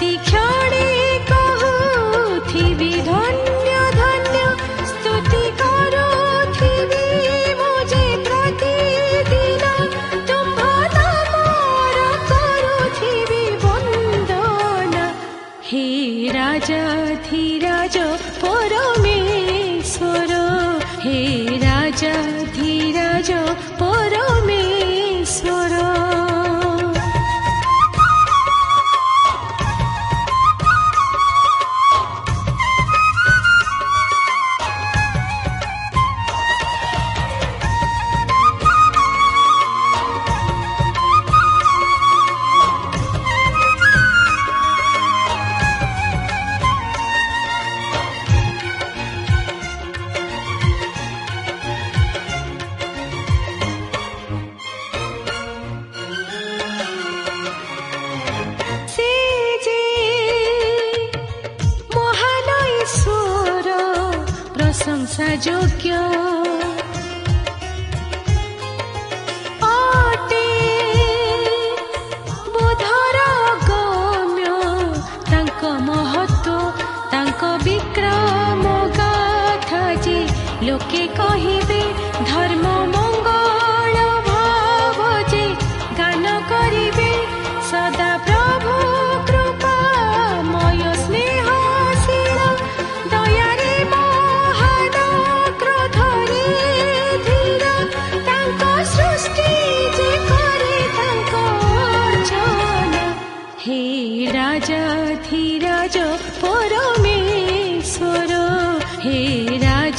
तीख्या जो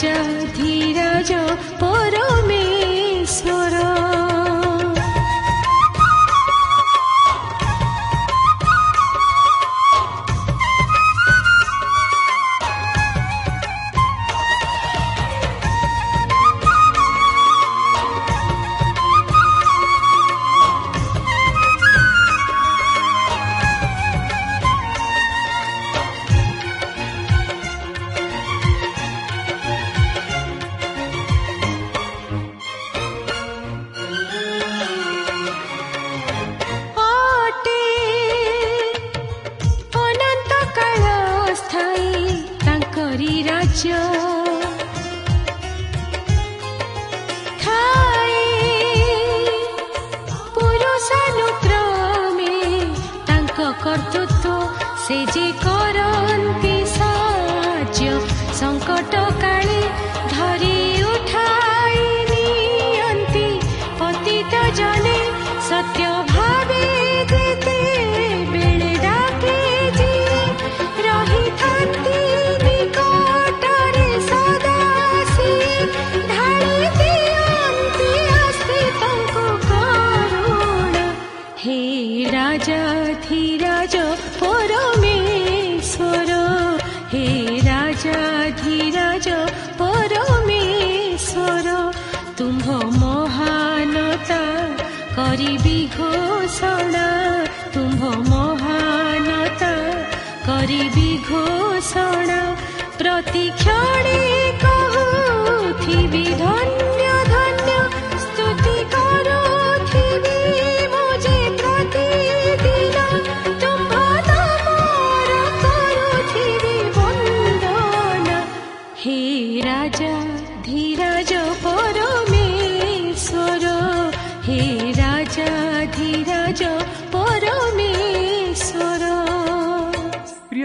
Dhiraj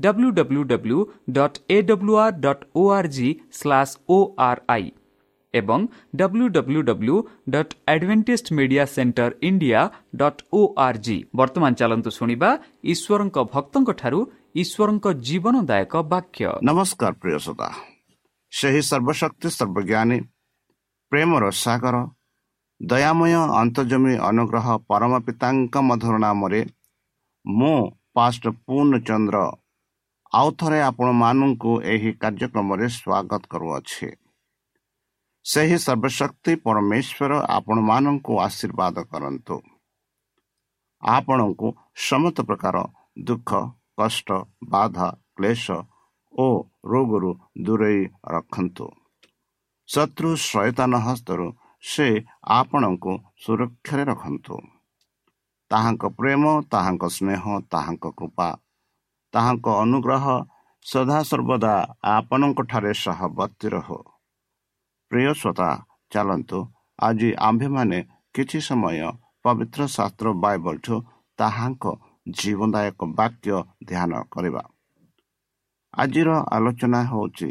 W W W dot A W R dot O R O R I ଏବଂ W W W dot Adventist Media Centre India dot O R G ବର୍ତ୍ତମାନ ଚାଲନ୍ତୁ ଶୁଣିବା ଈଶ୍ୱରଙ୍କ ଭକ୍ତଙ୍କଠାରୁ ଈଶ୍ୱରଙ୍କ ଜୀବନଦାୟକ ବାକ୍ୟ ନମସ୍କାର ପ୍ରିୟ ଶ୍ରୋତା ସେହି ସର୍ବଶକ୍ତି ସର୍ବଜ୍ଞାନୀ ପ୍ରେମର ସାଗର ଦୟାମୟ ଅନ୍ତର୍ଜମୀ ଅନୁଗ୍ରହ ପରମ ପିତାଙ୍କ ମଧୁର ନାମରେ ମୁଁ ପାଷ୍ଟ ପୂର୍ଣ୍ଣଚନ୍ଦ୍ର ଆଉ ଥରେ ଆପଣମାନଙ୍କୁ ଏହି କାର୍ଯ୍ୟକ୍ରମରେ ସ୍ୱାଗତ କରୁଅଛି। ସେହି ସର୍ବଶକ୍ତି ପରମେଶ୍ୱର ଆପଣମାନଙ୍କୁ ଆଶୀର୍ବାଦ କରନ୍ତୁ। ଆପଣଙ୍କୁ ସମସ୍ତ ପ୍ରକାର ଦୁଃଖ କଷ୍ଟ ବାଧା କ୍ଲେଶ ଓ ରୋଗରୁ ଦୂରେଇ ରଖନ୍ତୁ। ଶତ୍ରୁ ଶୈତାନ ହସ୍ତରୁ ସେ ଆପଣଙ୍କୁ ସୁରକ୍ଷାରେ ରଖନ୍ତୁ। ତାହାଙ୍କ ପ୍ରେମ ତାହାଙ୍କ ସ୍ନେହ ତାହାଙ୍କ କୃପା ତାହାଙ୍କ ଅନୁଗ୍ରହ ସଦାସର୍ବଦା ଆପଣଙ୍କଠାରେ ସହବର୍ତ୍ତୀ ରହୁ। ପ୍ରିୟ ଶ୍ରୋତା ଚାଲନ୍ତୁ ଆଜି ଆମ୍ଭେମାନେ କିଛି ସମୟ ପବିତ୍ର ଶାସ୍ତ୍ର ବାଇବଲଠୁ ତାହାଙ୍କ ଜୀବନଦାୟକ ବାକ୍ୟ ଧ୍ୟାନ କରିବା। ଆଜିର ଆଲୋଚନା ହେଉଛି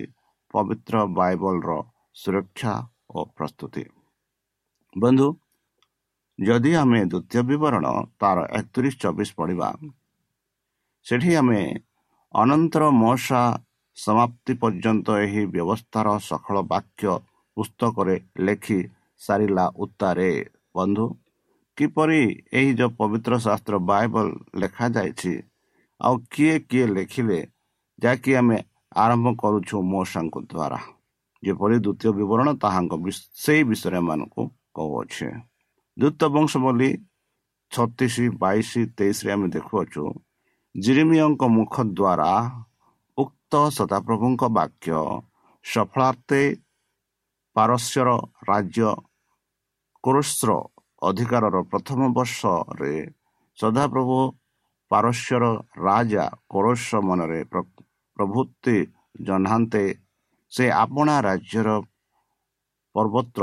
ପବିତ୍ର ବାଇବଲର ସୁରକ୍ଷା ଓ ପ୍ରସ୍ତୁତି। ବନ୍ଧୁ ଯଦି ଆମେ ଦ୍ୱିତୀୟ ବିବରଣ ତାର ଏକତିରିଶ ଚବିଶ ପଢ଼ିବା ସେଠି ଆମେ ଅନନ୍ତର ମଶା ସମାପ୍ତି ପର୍ଯ୍ୟନ୍ତ ଏହି ବ୍ୟବସ୍ଥାର ସଫଳ ବାକ୍ୟ ପୁସ୍ତକରେ ଲେଖି ସାରିଲା ଉତ୍ତାରେ ବନ୍ଧୁ କିପରି ଏହି ଯେଉଁ ପବିତ୍ର ଶାସ୍ତ୍ର ବାଇବଲ ଲେଖାଯାଇଛି ଆଉ କିଏ କିଏ ଲେଖିଲେ ଯାହାକି ଆମେ ଆରମ୍ଭ କରୁଛୁ ମଶାଙ୍କ ଦ୍ୱାରା ଯେପରି ଦ୍ୱିତୀୟ ବିବରଣ ତାହାଙ୍କ ସେଇ ବିଷୟରେ ଏମାନଙ୍କୁ କହୁଅଛେ। ଦ୍ୱିତୀୟ ବଂଶ ବୋଲି ଛତିଶ ବାଇଶ ତେଇଶରେ ଆମେ ଦେଖୁଅଛୁ ଜିରିମିୟଙ୍କ ମୁଖ ଦ୍ୱାରା ଉକ୍ତ ସଦାପ୍ରଭୁଙ୍କ ବାକ୍ୟ ସଫଳାର୍ଥେ ପାରସ୍ୟର ରାଜ୍ୟ କୋରସ୍ର ଅଧିକାରର ପ୍ରଥମ ବର୍ଷରେ ସଦାପ୍ରଭୁ ପାରସ୍ୟର ରାଜା କୋରସ ମନରେ ପ୍ରଭୃତି ଜହ୍ନାନ୍ତେ ସେ ଆପଣା ରାଜ୍ୟର ପର୍ବତ୍ର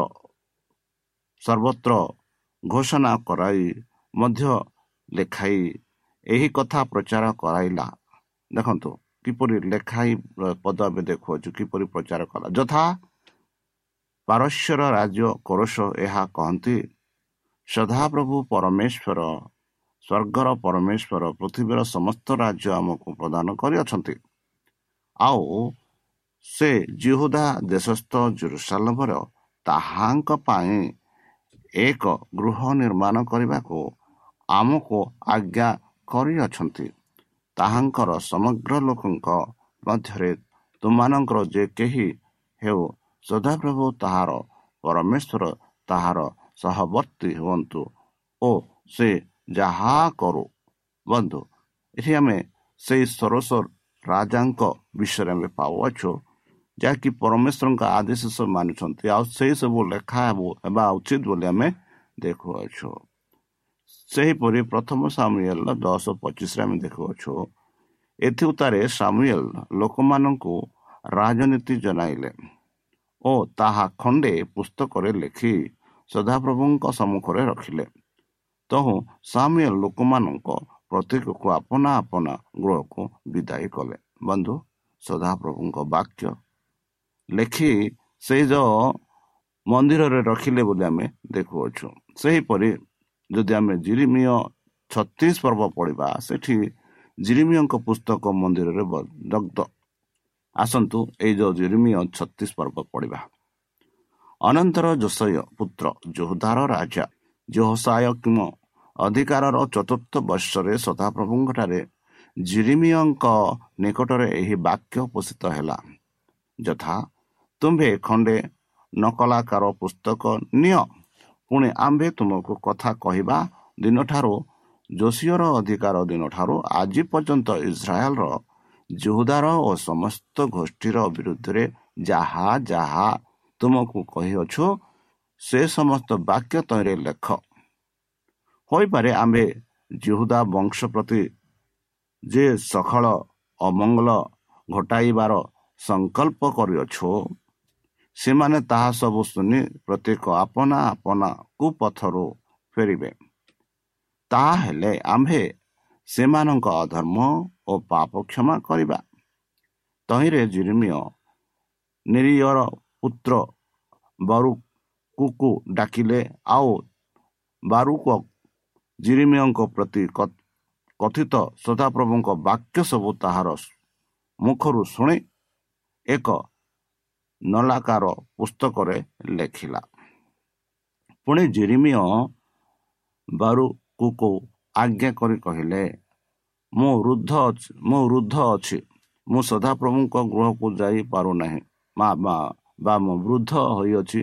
ସର୍ବତ୍ର ଘୋଷଣା କରାଇ ମଧ୍ୟ ଲେଖାଇ ଏହି କଥା ପ୍ରଚାର କରାଇଲା। ଦେଖନ୍ତୁ କିପରି ଲେଖାଇ ପଦ ଆମେ ଦେଖୁଅଛୁ କିପରି ପ୍ରଚାର କଲା। ଯଥା ପାରସ୍ୟର ରାଜ୍ୟ କୋରସ ଏହା କହନ୍ତି ସଦାପ୍ରଭୁ ପରମେଶ୍ୱର ସ୍ୱର୍ଗର ପରମେଶ୍ୱର ପୃଥିବୀର ସମସ୍ତ ରାଜ୍ୟ ଆମକୁ ପ୍ରଦାନ କରିଅଛନ୍ତି। ଆଉ ସେ ଜିହୁଦା ଦେଶସ୍ଥ ଜୁରୁସାଲମର ତାହାଙ୍କ ପାଇଁ ଏକ ଗୃହ ନିର୍ମାଣ କରିବାକୁ ଆମକୁ ଆଜ୍ଞା କରିଅଛନ୍ତି। ତାହାଙ୍କର ସମଗ୍ର ଲୋକଙ୍କ ମଧ୍ୟରେ ତୁମମାନଙ୍କର ଯେ କେହି ହେଉ ସଦାପ୍ରଭୁ ତାହାର ପରମେଶ୍ୱର ତାହାର ସହବର୍ତ୍ତୀ ହୁଅନ୍ତୁ ଓ ସେ ଯାହା କରୁ। ବନ୍ଧୁ ଏଠି ଆମେ ସେଇ ସରସ ରାଜାଙ୍କ ବିଷୟରେ ଆମେ ପାଉଅଛୁ ଯାହାକି ପରମେଶ୍ୱରଙ୍କ ଆଦେଶ ସବୁ ମାନୁଛନ୍ତି। ଆଉ ସେଇ ସବୁ ଲେଖା ହେବ ହେବା ଉଚିତ ବୋଲି ଆମେ ଦେଖୁଅଛୁ। ସେହିପରି ପ୍ରଥମ ସାମୁଏଲ ଦଶ ପଚିଶରେ ଆମେ ଦେଖୁଅଛୁ। ଏଥିଉତାରେ ସାମୁଏଲ ଲୋକମାନଙ୍କୁ ରାଜନୀତି ଜଣାଇଲେ ଓ ତାହା ଖଣ୍ଡେ ପୁସ୍ତକରେ ଲେଖି ସଦାପ୍ରଭୁଙ୍କ ସମ୍ମୁଖରେ ରଖିଲେ। ତହୁଁ ସାମୁଏଲ ଲୋକମାନଙ୍କ ପ୍ରତ୍ୟେକକୁ ଆପଣା ଆପଣା ଗୃହକୁ ବିଦାୟ କଲେ। ବନ୍ଧୁ ସଦାପ୍ରଭୁଙ୍କ ବାକ୍ୟ। ଲେଖି ସେଇ ଯେଉଁ ମନ୍ଦିରରେ ରଖିଲେ ବୋଲି ଆମେ ଦେଖୁଅଛୁ। ସେହିପରି ଯଦି ଆମେ ଜିରିମିୟ ଛତିଶ ପର୍ବ ପଢ଼ିବା ସେଠି ଜିରିମିୟଙ୍କ ପୁସ୍ତକ ମନ୍ଦିରରେ ଦଗ୍ଧ। ଆସନ୍ତୁ ଏଇ ଯେଉଁ ଜିରିମିୟ ଛତିଶ ପର୍ବ ପଢ଼ିବା। ଅନନ୍ତର ଯୋଶୟ ପୁତ୍ର ଯୋହଦାର ରାଜା ଜୋହସାୟ କିମ ଅଧିକାରର ଚତୁର୍ଥ ବର୍ଷରେ ସଦାପ୍ରଭୁଙ୍କଠାରେ ଜିରିମିୟଙ୍କ ନିକଟରେ ଏହି ବାକ୍ୟ ପୋଷିତ ହେଲା। ଯଥା ତୁମ୍ଭେ ଖଣ୍ଡେ ନକଲାକାର ପୁସ୍ତକ ନିଅ। ପୁଣି ଆମ୍ଭେ ତୁମକୁ କଥା କହିବା ଦିନଠାରୁ ଯୋଶୀୟର ଅଧିକାର ଦିନଠାରୁ ଆଜି ପର୍ଯ୍ୟନ୍ତ ଇସ୍ରାଏଲର ଜୁହୁଦାର ଓ ସମସ୍ତ ଗୋଷ୍ଠୀର ବିରୁଦ୍ଧରେ ଯାହା ଯାହା ତୁମକୁ କହିଅଛୁ ସେ ସମସ୍ତ ବାକ୍ୟ ତହିଁରେ ଲେଖ। ହୋଇପାରେ ଆମ୍ଭେ ଜିହୁଦା ବଂଶ ପ୍ରତି ଯେ ସଖଳ ଅମଙ୍ଗଳ ଘଟାଇବାର ସଂକଳ୍ପ କରିଅଛୁ। ସେମାନେ ତାହା ସବୁ ଶୁଣି ପ୍ରତ୍ୟେକ ଆପଣା ଆପଣା କୁପଥରୁ ଫେରିବେ। ତାହେଲେ ଆମ୍ଭେ ସେମାନଙ୍କ ଅଧର୍ମ ଓ ପାପ କ୍ଷମା କରିବା। ତହିଁରେ ଜିରିମିୟ ନିରିୟର ପୁତ୍ର ବାରୁକୁକୁ ଡାକିଲେ ଆଉ ବାରୁକ ଜିରିମିୟଙ୍କ ପ୍ରତି କଥିତ ସଦାପ୍ରଭୁଙ୍କ ବାକ୍ୟ ସବୁ ତାହାର ମୁଖରୁ ଶୁଣି ଏକ ନଲାକାର ପୁସ୍ତକରେ ଲେଖିଲା। ପୁଣି ଜିରିମିୟ ବାରୁକୁକୁ ଆଜ୍ଞା କରି କହିଲେ ମୁଁ ରୁଦ୍ଧ ଅଛି ମୁଁ ରୁଦ୍ଧ ଅଛି। ମୁଁ ସଦାପ୍ରଭୁଙ୍କ ଗୃହକୁ ଯାଇପାରୁନାହିଁ ବା ମୁଁ ବୃଦ୍ଧ ହୋଇଅଛି।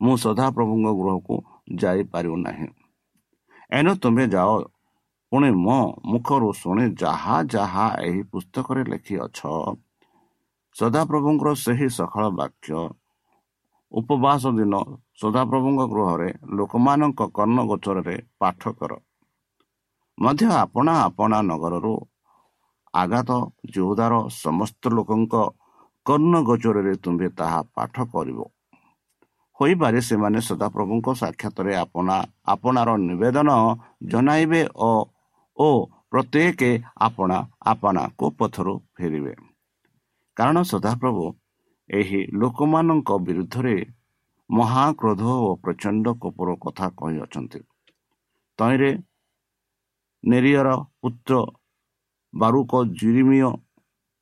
ମୁଁ ସଦାପ୍ରଭୁଙ୍କ ଗୃହକୁ ଯାଇପାରିବୁନାହିଁ ଏଣୁ ତୁମେ ଯାଅ। ପୁଣି ମୋ ମୁଖରୁ ଶୁଣି ଯାହା ଯାହା ଏହି ପୁସ୍ତକରେ ଲେଖିଅଛ ସଦାପ୍ରଭୁଙ୍କର ସେହି ସକାଳ ବାକ୍ୟ। ଉପବାସ ଦିନ ସଦାପ୍ରଭୁଙ୍କ ଗୃହରେ ଲୋକମାନଙ୍କ କର୍ଣ୍ଣ ଗୋଚରରେ ପାଠ କର। ମଧ୍ୟ ଆପଣା ଆପଣା ନଗରରୁ ଆଘାତ ଯୋଉଦାର ସମସ୍ତ ଲୋକଙ୍କ କର୍ଣ୍ଣ ଗୋଚରରେ ତୁମ୍ଭେ ତାହା ପାଠ କରିବ। ହୋଇପାରେ ସେମାନେ ସଦାପ୍ରଭୁଙ୍କ ସାକ୍ଷାତରେ ଆପଣା ଆପଣାର ନିବେଦନ ଜଣାଇବେ ଓ ପ୍ରତ୍ୟେକ ଆପଣା ଆପଣାକୁ ପଥରୁ ଫେରିବେ। କାରଣ ସଦାପ୍ରଭୁ ଏହି ଲୋକମାନଙ୍କ ବିରୁଦ୍ଧରେ ମହାକ୍ରୋଧ ଓ ପ୍ରଚଣ୍ଡ କୋପର କଥା କହିଅଛନ୍ତି ତହିଁରେ ନେରିୟର ପୁତ୍ର ବାରୁକ ଜିରିମିୟ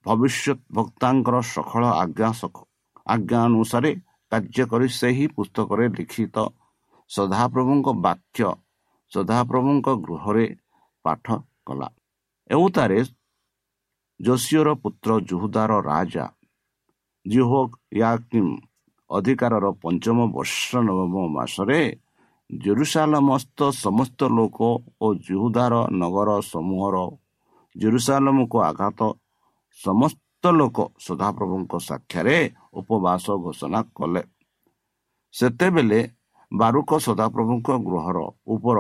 ଭବିଷ୍ୟତ ଭକ୍ତାଙ୍କର ସକଳ ଆଜ୍ଞା ଆଜ୍ଞା ଅନୁସାରେ କାର୍ଯ୍ୟ କରି ସେହି ପୁସ୍ତକରେ ଲିଖିତ ସଦାପ୍ରଭୁଙ୍କ ବାକ୍ୟ ସଦାପ୍ରଭୁଙ୍କ ଗୃହରେ ପାଠ କଲା। ଏଉତାରେ ଯୋଶୀୟର ପୁତ୍ର ଜୁହୁଦାର ରାଜା ଜିହୋ ୟାକିମ୍ ଅଧିକାରର ପଞ୍ଚମ ବର୍ଷ ନବମ ମାସରେ ଜେରୁସାଲମସ୍ତ ସମସ୍ତ ଲୋକ ଓ ଜୁହୁଦାର ନଗର ସମୂହର ଜେରୁସାଲମକୁ ଆଘାତ ସମସ୍ତ ଲୋକ ସଦାପ୍ରଭୁଙ୍କ ସାକ୍ଷାରେ ଉପବାସ ଘୋଷଣା କଲେ। ସେତେବେଳେ ବାରୁକ ସଦାପ୍ରଭୁଙ୍କ ଗୃହର ଉପର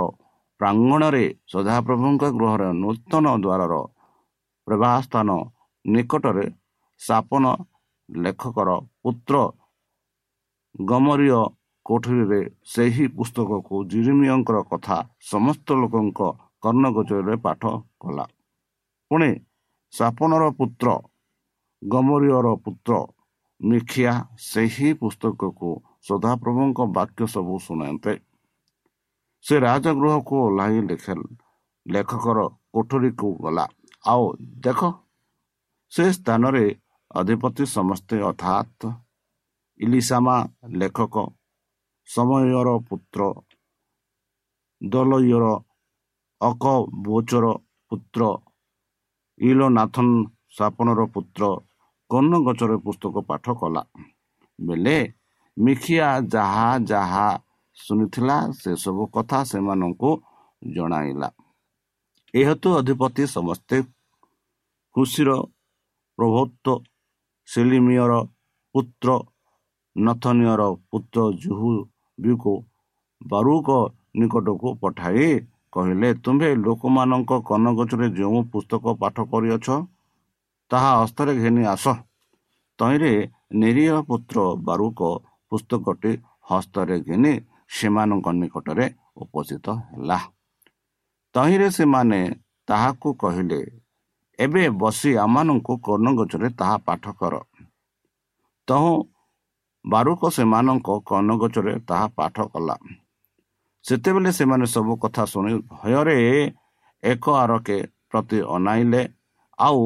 ପ୍ରାଙ୍ଗଣରେ ସଦାପ୍ରଭୁଙ୍କ ଗୃହର ନୂତନ ଦ୍ୱାରର ପ୍ରବାସ୍ଥାନ ନିକଟରେ ସାପନ ଲେଖକର ପୁତ୍ର ଗମରୀୟ କୋଠରୀରେ ସେହି ପୁସ୍ତକକୁ ଜିରିମିୟଙ୍କର କଥା ସମସ୍ତ ଲୋକଙ୍କ କର୍ଣ୍ଣଗୋଚରରେ ପାଠ କଲା। ପୁଣି ସାପନର ପୁତ୍ର ଗମରୀୟର ପୁତ୍ର ମିଖିଆ ସେହି ପୁସ୍ତକକୁ ସଦାପ୍ରଭୁଙ୍କ ବାକ୍ୟ ସବୁ ଶୁଣାନ୍ତେ। ସେ ରାଜଗୃହକୁ ଓହ୍ଲାଇ ଲେଖକର କୋଠରୀକୁ ଗଲା। ଆଉ ଦେଖ ସେ ସ୍ଥାନରେ ଅଧିପତି ସମସ୍ତେ ଅର୍ଥାତ୍ ଇଲିସାମା ଲେଖକ ସମୟର ପୁତ୍ର ଦଲୟର ଅକବୋଚର ପୁତ୍ର ଇଲୋନାଥନ ସାପନର ପୁତ୍ର କର୍ଣ୍ଣ ଗଛରେ ପୁସ୍ତକ ପାଠ କଲା। ବେଲେ ମିଖିଆ ଯାହା ଯାହା ଶୁଣିଥିଲା ସେସବୁ କଥା ସେମାନଙ୍କୁ ଜଣାଇଲା। ଏହେତୁ ଅଧିପତି ସମସ୍ତେ ଖୁସିର ପ୍ରଭୁତ୍ୱ ସେଲିମିୟର ପୁତ୍ର ନଥନୀୟର ପୁତ୍ର ଜୁହୁବିକୁ ବାରୁକ ନିକଟକୁ ପଠାଇ କହିଲେ ତୁମ୍ଭେ ଲୋକମାନଙ୍କ କନଗଛରେ ଯେଉଁ ପୁସ୍ତକ ପାଠ କରିଅଛ ତାହା ହସ୍ତରେ ଘେନି ଆସ। ତହିଁରେ ନିରୀହ ପୁତ୍ର ବାରୁକ ପୁସ୍ତକଟି ହସ୍ତରେ ଘେନି ସେମାନଙ୍କ ନିକଟରେ ଉପସ୍ଥିତ ହେଲା। ତହିଁରେ ସେମାନେ ତାହାକୁ କହିଲେ ଏବେ ବସି ଆମମାନଙ୍କୁ କର୍ଣ୍ଣଗଛରେ ତାହା ପାଠ କର। ତହୁଁ ବାରୁକ ସେମାନଙ୍କ କର୍ଣ୍ଣଗଛରେ ତାହା ପାଠ କଲା। ସେତେବେଳେ ସେମାନେ ସବୁ କଥା ଶୁଣି ଭୟରେ ଏକ ଆରକେ ପ୍ରତି ଅନାଇଲେ ଆଉ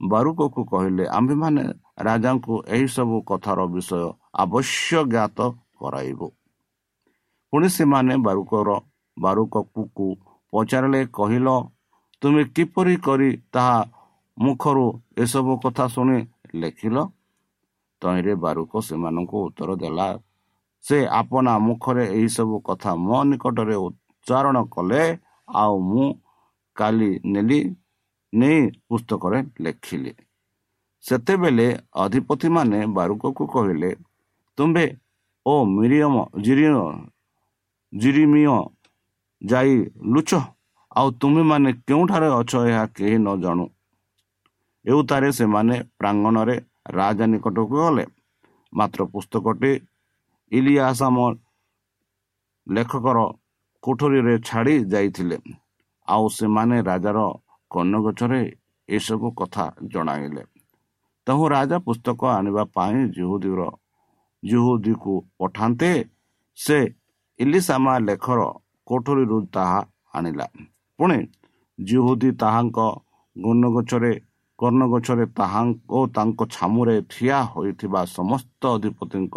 ବାରୁକକୁ କହିଲେ ଆମ୍ଭେମାନେ ରାଜାଙ୍କୁ ଏହିସବୁ କଥାର ବିଷୟ ଆବଶ୍ୟ ଜ୍ଞାତ କରାଇବୁ ପୁଣି ସେମାନେ ବାରୁକର ବାରୁକକୁ ପଚାରିଲେ କହିଲ ତୁମେ କିପରି କରି ତାହା ମୁଖରୁ ଏସବୁ କଥା ଶୁଣି ଲେଖିଲ? ତହିଁରେ ବାରୁକ ସେମାନଙ୍କୁ ଉତ୍ତର ଦେଲା ସେ ଆପଣା ମୁଖରେ ଏହିସବୁ କଥା ମୋ ନିକଟରେ ଉଚ୍ଚାରଣ କଲେ ଆଉ ମୁଁ କାଲି ନେଲି ନେଇ ପୁସ୍ତକରେ ଲେଖିଲି। ସେତେବେଳେ ଅଧିପତିମାନେ ବାରୁକକୁ କହିଲେ ତୁମ୍ଭେ ଓ ମିରିୟମ ଜିରିମିୟ ଯାଇ ଲୁଚ। ଆଉ ତୁମେମାନେ କେଉଁଠାରେ ଅଛ ଏହା କେହି ନ ଜାଣୁ। ଏଉତାରେ ସେମାନେ ପ୍ରାଙ୍ଗଣରେ ରାଜା ନିକଟକୁ ଗଲେ। ମାତ୍ର ପୁସ୍ତକଟି ଇଲିଆସାମ ଲେଖକର କୋଠରୀରେ ଛାଡ଼ି ଯାଇଥିଲେ। ଆଉ ସେମାନେ ରାଜାର କର୍ଣ୍ଣଗଛରେ ଏସବୁ କଥା ଜଣାଇଲେ। ତହୁଁ ରାଜା ପୁସ୍ତକ ଆଣିବା ପାଇଁ ଜୁହୁଦୀର ଜୁହୁଦୀକୁ ପଠାନ୍ତେ ସେ ଇଲିସାମା ଲେଖର କୋଠରୀରୁ ତାହା ଆଣିଲା। ପୁଣି ଜୁହୁଦୀ ତାହାଙ୍କ ଗର୍ଣ୍ଣଗଛରେ କର୍ଣ୍ଣଗଛରେ ତାହା ଓ ତାଙ୍କ ଛାମୁରେ ଠିଆ ହୋଇଥିବା ସମସ୍ତ ଅଧିପତିଙ୍କ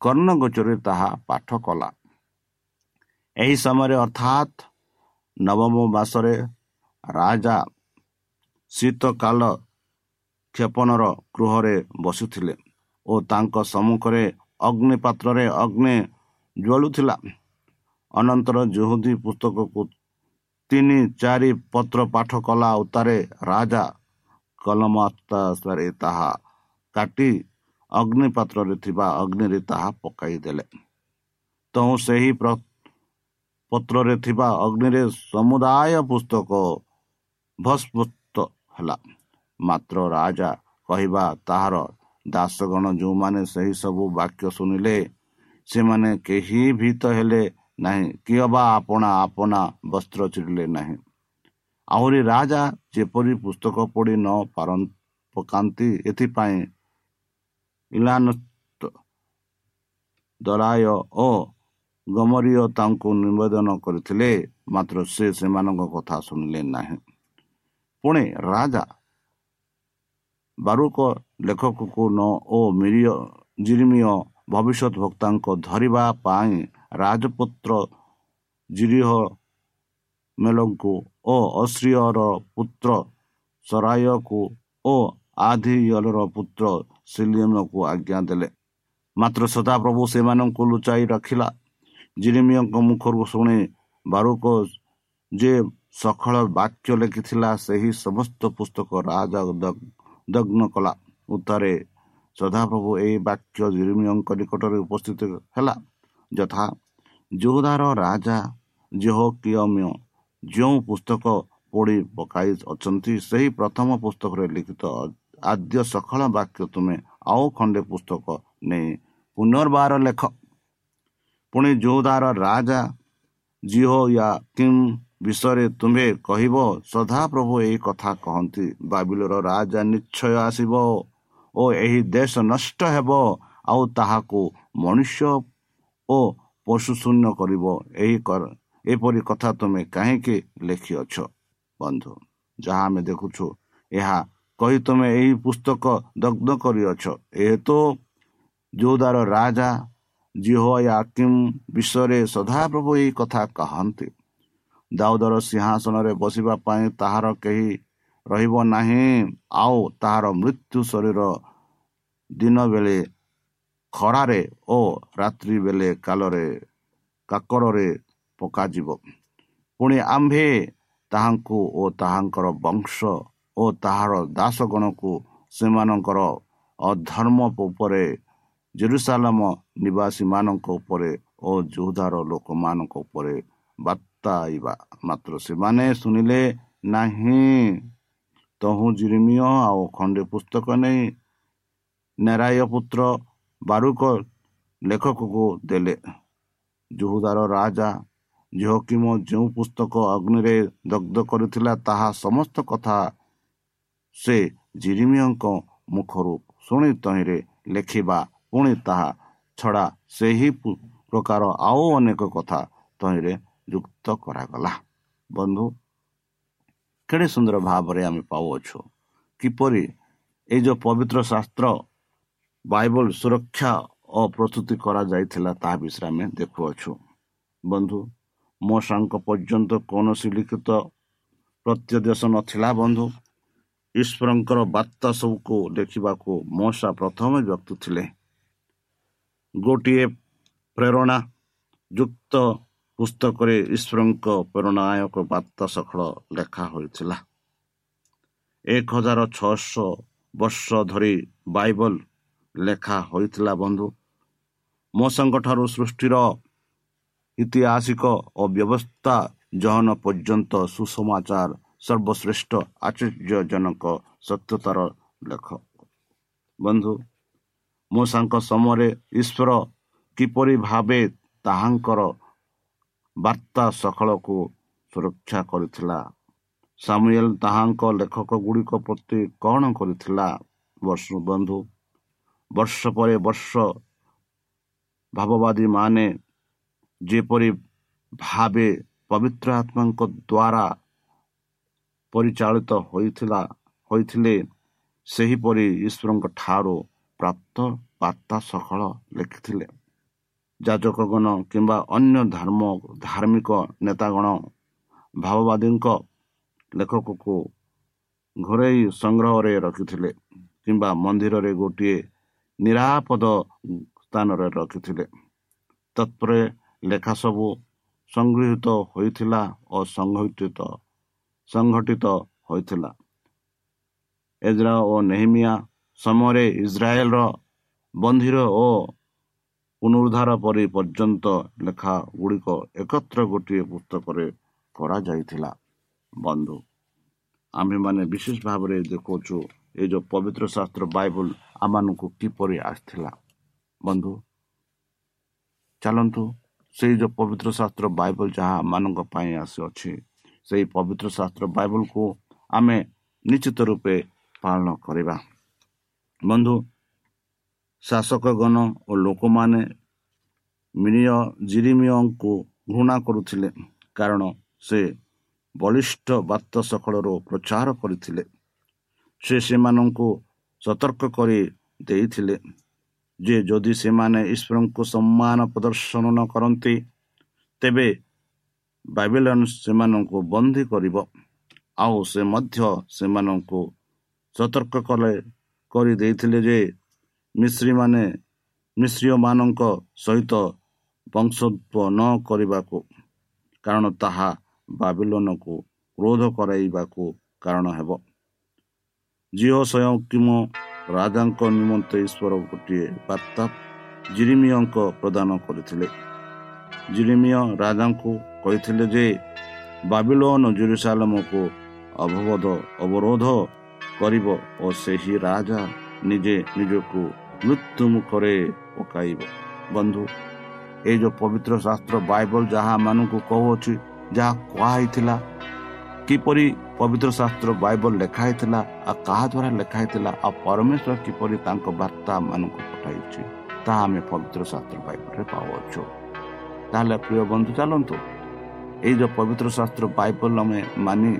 କର୍ଣ୍ଣଗଛରେ ତାହା ପାଠ କଲା। ଏହି ସମୟରେ ଅର୍ଥାତ୍ ନବମ ମାସରେ ରାଜା ଶୀତକାଳ କ୍ଷେପଣର ଗୃହରେ ବସୁଥିଲେ ଓ ତାଙ୍କ ସମ୍ମୁଖରେ ଅଗ୍ନି ପାତ୍ରରେ ଅଗ୍ନି ଜ୍ୱଳୁଥିଲା। ଅନନ୍ତର ଜୁହୁଦୀ ପୁସ୍ତକକୁ ତିନି ଚାରି ପତ୍ର ପାଠ କଲା ଉତ୍ତାରେ ରାଜା କଲମାସ୍ତାରେ ତାହା କାଟି ଅଗ୍ନି ପାତ୍ରରେ ଥିବା ଅଗ୍ନିରେ ତାହା ପକାଇଦେଲେ ତହୁଁ ସେହି ପତ୍ରରେ ଥିବା ଅଗ୍ନିରେ ସମୁଦାୟ ପୁସ୍ତକ ଭସ୍ମୁତ ହେଲା। ମାତ୍ର ରାଜା କହିବା ତାହାର ଦାସଗଣ ଯେଉଁମାନେ ସେହି ସବୁ ବାକ୍ୟ ଶୁଣିଲେ ସେମାନେ କେହି ଭୀତ ହେଲେ ନାହିଁ କି ଅବା ଆପଣା ଆପଣା ବସ୍ତ୍ର ଚିରିଲେ ନାହିଁ ଆହୁରି ରାଜା ଯେପରି ପୁସ୍ତକ ପଢ଼ି ନ ପାର ପକାନ୍ତି ଏଥିପାଇଁ ଇଲାନ ଦରାୟ ଓ ଗମରୀୟ ତାଙ୍କୁ ନିବେଦନ କରିଥିଲେ ମାତ୍ର ସେ ସେମାନଙ୍କ କଥା ଶୁଣିଲେ ନାହିଁ ପୁଣି ରାଜା ବାରୁକ ଲେଖକକୁ ନ ଓ ମିରିୟ ଜିରିମିୟ ଭବିଷ୍ୟତ ବକ୍ତାଙ୍କ ଧରିବା ପାଇଁ ରାଜପୁତ୍ର ଜିରିହ ମେଲଙ୍କୁ ଓ ଅଶ୍ରିୟର ପୁତ୍ର ସରାୟକୁ ଓ ଆଧିୟଲର ପୁତ୍ର ସିଲିୟମକୁ ଆଜ୍ଞା ଦେଲେ। ମାତ୍ର ସଦାପ୍ରଭୁ ସେମାନଙ୍କୁ ଲୁଚାଇ ରଖିଲା। ଜିରିମିୟଙ୍କ ମୁଖରୁ ଶୁଣି ବାରୁକ ଯେ ସଖଳ ବାକ୍ୟ ଲେଖିଥିଲା ସେହି ସମସ୍ତ ପୁସ୍ତକ ରାଜା ଦଗ୍ନ କଲା। ଉତ୍ତରେ ସଦାପ୍ରଭୁ ଏହି ବାକ୍ୟ ଜିରିମିୟଙ୍କ ନିକଟରେ ଉପସ୍ଥିତ ହେଲା। ଯଥା ଯୋଉଦାର ରାଜା ଜେହ କିୟମ୍ୟ ଯେଉଁ ପୁସ୍ତକ ପଢ଼ି ପକାଇ ଅଛନ୍ତି ସେହି ପ୍ରଥମ ପୁସ୍ତକରେ ଲିଖିତ ଆଦ୍ୟ ସଖଳ ବାକ୍ୟ ତୁମେ ଆଉ ଖଣ୍ଡେ ପୁସ୍ତକ ନେଇ ପୁନର୍ବାର ଲେଖ। ପୁଣି ଯୋଉଦାର ରାଜା ଜିଓ ୟା କିମ୍ ବିଷୟରେ ତୁମ୍ଭେ କହିବ ସଦାପ୍ରଭୁ ଏହି କଥା କହନ୍ତି ବାବିଲର ରାଜା ନିଶ୍ଚୟ ଆସିବ ଓ ଏହି ଦେଶ ନଷ୍ଟ ହେବ ଆଉ ତାହାକୁ ମନୁଷ୍ୟ ଓ ପଶୁ ଶୂନ୍ୟ କରିବ। ଏହି ଏପରି କଥା ତୁମେ କାହିଁକି ଲେଖିଅଛ ବନ୍ଧୁ? ଯାହା ଆମେ ଦେଖୁଛୁ ଏହା କହି ତୁମେ ଏହି ପୁସ୍ତକ ଦଗ୍ଧ କରିଅଛ। ଏହେତୁ ଯୋଉଦାର ରାଜା ଜିହୋୟାକିମ୍ ବିଷୟରେ ସଦାପ୍ରଭୁ ଏହି କଥା କହନ୍ତି। ଦାଉଦର ସିଂହାସନରେ ବସିବା ପାଇଁ ତାହାର କେହି ରହିବ ନାହିଁ। ଆଉ ତାହାର ମୃତ୍ୟୁ ଶରୀର ଦିନ ବେଳେ ଖରାରେ ଓ ରାତ୍ରି ବେଳେ କାଳରେ କାକରରେ ପକାଯିବ। ପୁଣି ଆମ୍ଭେ ତାହାଙ୍କୁ ଓ ତାହାଙ୍କର ବଂଶ ଓ ତାହାର ଦାସଗଣକୁ ସେମାନଙ୍କର ଅଧର୍ମ ଉପରେ ଜେରୁସାଲାମ ନିବାସୀମାନଙ୍କ ଉପରେ ଓ ଯୋଉଧାର ଲୋକମାନଙ୍କ ଉପରେ ବାର୍ତ୍ତାଇବା ମାତ୍ର ସେମାନେ ଶୁଣିଲେ ନାହିଁ ତହୁଁ ଜିରିମିୟ ଆଉ ଖଣ୍ଡେ ପୁସ୍ତକ ନେଇ ନେରାୟ ପୁତ୍ର ବାରୁକ ଲେଖକକୁ ଦେଲେ। ଜୁହୁଦାର ରାଜା ଝିଅକିମ ଯେଉଁ ପୁସ୍ତକ ଅଗ୍ନିରେ ଦଗ୍ଧ କରିଥିଲା ତାହା ସମସ୍ତ କଥା ସେ ଜିରିମିୟଙ୍କ ମୁଖରୁ ଶୁଣି ତହିଁରେ ଲେଖିବା ପୁଣି ତାହା ଛଡ଼ା ସେହି ପ୍ରକାର ଆଉ ଅନେକ କଥା ତହିଁରେ ଯୁକ୍ତ କରାଗଲା। ବନ୍ଧୁ କେଡ଼େ ସୁନ୍ଦର ଭାବରେ ଆମେ ପାଉଅଛୁ। କିପରି ଏଇ ଯେଉଁ ପବିତ୍ର ଶାସ୍ତ୍ର ବାଇବଲ ସୁରକ୍ଷା ଓ ପ୍ରସ୍ତୁତି କରାଯାଇଥିଲା ତାହା ବିଷୟରେ ଆମେ ଦେଖୁଅଛୁ ବନ୍ଧୁ ମୋ ସାଙ୍ଗ ପର୍ଯ୍ୟନ୍ତ କୌଣସି ଲିଖିତ ପ୍ରତ୍ୟଦେଶ ନଥିଲା ବନ୍ଧୁ ଈଶ୍ୱରଙ୍କର ବାର୍ତ୍ତା ସବୁକୁ ଦେଖିବାକୁ ମଶା ପ୍ରଥମେ ବ୍ୟକ୍ତି ଥିଲେ ଗୋଟିଏ ପ୍ରେରଣା ଯୁକ୍ତ ପୁସ୍ତକରେ ଈଶ୍ୱରଙ୍କ ପ୍ରେରଣାୟକ ବାର୍ତ୍ତା ସଫଳ ଲେଖା ହୋଇଥିଲା ଏକ ହଜାର ଛଅଶହ ବର୍ଷ ଧରି ବାଇବଲ ଲେଖା ହୋଇଥିଲା ବନ୍ଧୁ। ମଶାଙ୍କଠାରୁ ସୃଷ୍ଟିର ଐତିହାସିକ ଓ ବ୍ୟବସ୍ଥା ଜହନ ପର୍ଯ୍ୟନ୍ତ ସୁସମାଚାର ସର୍ବଶ୍ରେଷ୍ଠ ଆଶ୍ଚର୍ଯ୍ୟଜନକ ସତ୍ୟତାର ଲେଖ। ବନ୍ଧୁ ମଶାଙ୍କ ସମୟରେ ଈଶ୍ୱର କିପରି ଭାବେ ତାହାଙ୍କର ବାର୍ତ୍ତା ସକଳକୁ ସୁରକ୍ଷା କରିଥିଲା ସାମୁଏଲ ତାହାଙ୍କ ଲେଖକ ଗୁଡ଼ିକ ପ୍ରତି କ'ଣ କରିଥିଲା? ବର୍ଷ ବନ୍ଧୁ ବର୍ଷ ପରେ ବର୍ଷ ଭାବବାଦୀ ମାନେ ଯେପରି ଭାବେ ପବିତ୍ର ଆତ୍ମାଙ୍କ ଦ୍ୱାରା ପରିଚାଳିତ ହୋଇଥିଲା ହୋଇଥିଲେ ସେହିପରି ଈଶ୍ୱରଙ୍କ ଠାରୁ ପ୍ରାପ୍ତ ବାର୍ତ୍ତା ସକଳ ଲେଖିଥିଲେ ଯାଜକଗଣ କିମ୍ବା ଅନ୍ୟ ଧର୍ମ ଧାର୍ମିକ ନେତାଗଣ ଭାବବାଦୀଙ୍କ ଲେଖକକୁ ଘରୋଇ ସଂଗ୍ରହରେ ରଖିଥିଲେ କିମ୍ବା ମନ୍ଦିରରେ ଗୋଟିଏ ନିରାପଦ ସ୍ଥାନରେ ରଖିଥିଲେ। ତତ୍ପରେ ଲେଖା ସବୁ ସଂଗୃହୀତ ହୋଇଥିଲା ଓ ସଂଗଠିତ ସଂଗଠିତ ହୋଇଥିଲା। ଏଜ୍ରା ଓ ନେହିମିଆ ସମୟରେ ଇସ୍ରାଏଲର ବନ୍ଧିର ଓ ପୁନରୁଦ୍ଧାର ପରି ପର୍ଯ୍ୟନ୍ତ ଲେଖା ଗୁଡ଼ିକ ଏକତ୍ର ଗୋଟିଏ ପୁସ୍ତକରେ କରାଯାଇଥିଲା। ବନ୍ଧୁ ଆମ୍ଭେମାନେ ବିଶେଷ ଭାବରେ ଦେଖାଉଛୁ ଏ ଯେଉଁ ପବିତ୍ର ଶାସ୍ତ୍ର ବାଇବଲ ଆମମାନଙ୍କୁ କିପରି ଆସିଥିଲା? ବନ୍ଧୁ ଚାଲନ୍ତୁ ସେଇ ଯେଉଁ ପବିତ୍ର ଶାସ୍ତ୍ର ବାଇବଲ ଯାହା ଆମମାନଙ୍କ ପାଇଁ ଆସିଅଛି ସେଇ ପବିତ୍ର ଶାସ୍ତ୍ର ବାଇବଲକୁ ଆମେ ନିଶ୍ଚିତ ରୂପେ ପାଳନ କରିବା। ବନ୍ଧୁ ଶାସକଗଣ ଓ ଲୋକମାନେ ମିନିୟ ଜିରିମିୟଙ୍କୁ ଘୃଣା କରୁଥିଲେ କାରଣ ସେ ବଳିଷ୍ଠ ବାର୍ତ୍ତା ସକଳରୁ ପ୍ରଚାର କରିଥିଲେ। ସେ ସେମାନଙ୍କୁ ସତର୍କ କରି ଦେଇଥିଲେ। ଯେ ଯଦି ସେମାନେ ଈଶ୍ୱରଙ୍କୁ ସମ୍ମାନ ପ୍ରଦର୍ଶନ ନ କରନ୍ତି ତେବେ ବାଇବେଲନ୍ ସେମାନଙ୍କୁ ବନ୍ଦୀ କରିବ। ଆଉ ସେ ମଧ୍ୟ ସେମାନଙ୍କୁ ସତର୍କ କଲେ କରିଦେଇଥିଲେ ଯେ ମିଶ୍ରୀମାନେ ମିଶ୍ରୀୟମାନଙ୍କ ସହିତ ବଂଶତ୍ୱ ନ କରିବାକୁ କାରଣ ତାହା ବାବିଲନକୁ କ୍ରୋଧ କରାଇବାକୁ କାରଣ ହେବ। ଝିଅ ସ୍ୱୟଂ କିମ ରାଜାଙ୍କ ନିମନ୍ତେ ଈଶ୍ୱର ଗୋଟିଏ ବାର୍ତ୍ତା ଜିରିମିୟଙ୍କ ପ୍ରଦାନ କରିଥିଲେ ଜିରିମିୟ ରାଜାଙ୍କୁ କହିଥିଲେ ଯେ ବାବିଲୋନ ଜୁରୁସାଲମକୁ ଅବବୋଧ ଅବରୋଧ କରିବ ଓ ସେହି ରାଜା ନିଜେ ନିଜକୁ ମୃତ୍ୟୁ ମୁଖରେ ପକାଇବ ବନ୍ଧୁ ଏଇ ଯେଉଁ ପବିତ୍ର ଶାସ୍ତ୍ର ବାଇବଲ ଯାହା ମାନଙ୍କୁ କହୁଅଛି ଯାହା କୁହାହେଇଥିଲା କିପରି ପବିତ୍ର ଶାସ୍ତ୍ର ବାଇବଲ ଲେଖା ହେଇଥିଲା ଆଉ କାହା ଦ୍ୱାରା ଲେଖା ହେଇଥିଲା ଆଉ ପରମେଶ୍ୱର କିପରି ତାଙ୍କ ବାର୍ତ୍ତା ମାନଙ୍କୁ ପଠାଇଛି ତାହା ଆମେ ପବିତ୍ର ଶାସ୍ତ୍ର ବାଇବଲରେ ପାଉଅଛୁ। ତାହେଲେ ପ୍ରିୟ ବନ୍ଧୁ ଚାଲନ୍ତୁ। ଏଇ ଯେଉଁ ପବିତ୍ର ଶାସ୍ତ୍ର ବାଇବଲ ଆମେ ମାନି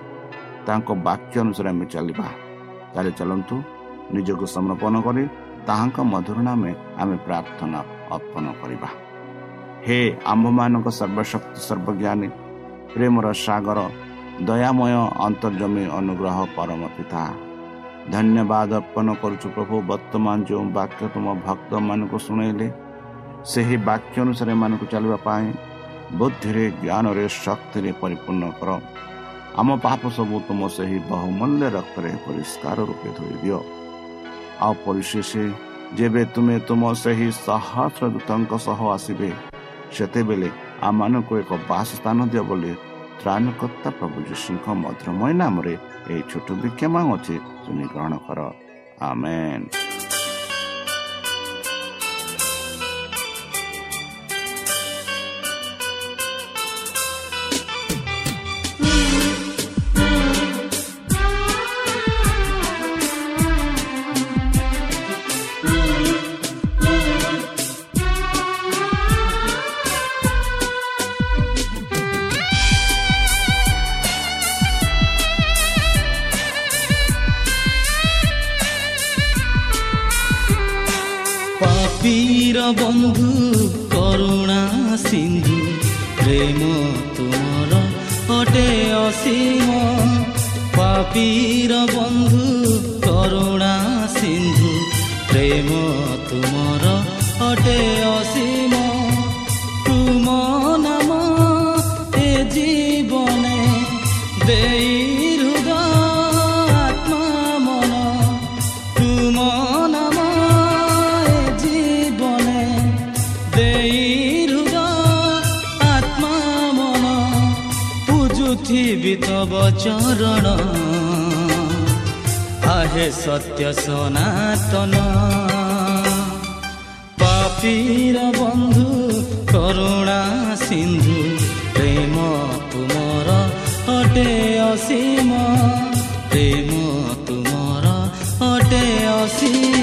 ତାଙ୍କ ବାକ୍ୟ ଅନୁସାରେ ଆମେ ଚାଲିବା। ତାହେଲେ ଚାଲନ୍ତୁ ନିଜକୁ ସମର୍ପଣ କରି ତାହାଙ୍କ ମଧୁର ନାମେ ଆମେ ପ୍ରାର୍ଥନା ଅର୍ପଣ କରିବା। ହେ ଆମ୍ଭମାନଙ୍କ ସର୍ବଶକ୍ତି ସର୍ବଜ୍ଞାନୀ ପ୍ରେମର ସାଗର ଦୟାମୟ ଅନ୍ତର୍ଜମୀ ଅନୁଗ୍ରହ ପରମ ପିତା ଧନ୍ୟବାଦ ଅର୍ପଣ କରୁଛୁ ପ୍ରଭୁ ବର୍ତ୍ତମାନ ଯେଉଁ ବାକ୍ୟ ତୁମ ଭକ୍ତମାନଙ୍କୁ ଶୁଣେଇଲେ ସେହି ବାକ୍ୟ ଅନୁସାରେ ଏମାନଙ୍କୁ ଚାଲିବା ପାଇଁ ବୁଦ୍ଧିରେ ଜ୍ଞାନରେ ଶକ୍ତିରେ ପରିପୂର୍ଣ୍ଣ କର। ଆମ ପାପ ସବୁ ତୁମ ସେହି ବହୁମୂଲ୍ୟ ରକ୍ତରେ ପରିଷ୍କାର ରୂପେ ଧୋଇ ଦିଅ। ଆଉ ପରିଶେଷ ଯେବେ ତୁମେ ତୁମ ସେହି ସହସ୍ର ଦୂତଙ୍କ ସହ ଆସିବେ ସେତେବେଳେ ଆମମାନଙ୍କୁ ଏକ ବାସ ସ୍ଥାନ ଦିଅ ବୋଲି ତ୍ରାଣକର୍ତ୍ତା ପ୍ରଭୁ ଯୀଶୁଙ୍କ ମଧୁରମୟ ନାମରେ ଏହି ଛୋଟ ବିକ୍ଷମା ଅଛି ଶୁଣି ଗ୍ରହଣ କର। ଆମେନ୍। বীর বন্ধু, করুণা সিন্ধু, প্রেম তোমার অটে অসীম। পাপীর বন্ধু, করুণা সিন্ধু, প্রেম তোমার অটে অসীম। চরণ আহে সত্য সনাতন পাপীর বন্ধু করুণা সিন্ধু প্রেম তুমর অটে অসীম প্রেম তুমর অটে অসীম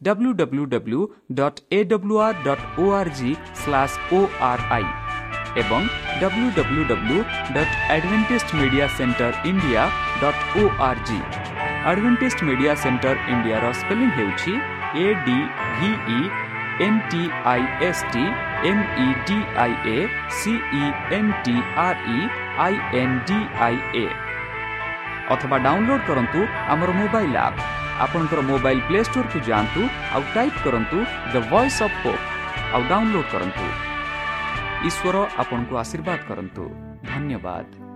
W W W dot A W R dot O R G slash O R I ଏବଂ W W W dot Advantage Media Centre India dot O R G Advantage Media Centre ଇଣ୍ଡିଆର ସ୍ପେଲିଂ ହେଉଛି A D V E N T I S T M E D I A C E N T R E I N D I A ଅଥବା download କରନ୍ତୁ ଆମର mobile app ଆପଣଙ୍କର mobile play ଷ୍ଟୋରକୁ ଯାଆନ୍ତୁ ଆଉ type କରନ୍ତୁ the Voice of Hope ଆଉ download କରନ୍ତୁ। ଈଶ୍ୱର ଆପଣଙ୍କୁ ଆଶୀର୍ବାଦ କରନ୍ତୁ। ଧନ୍ୟବାଦ।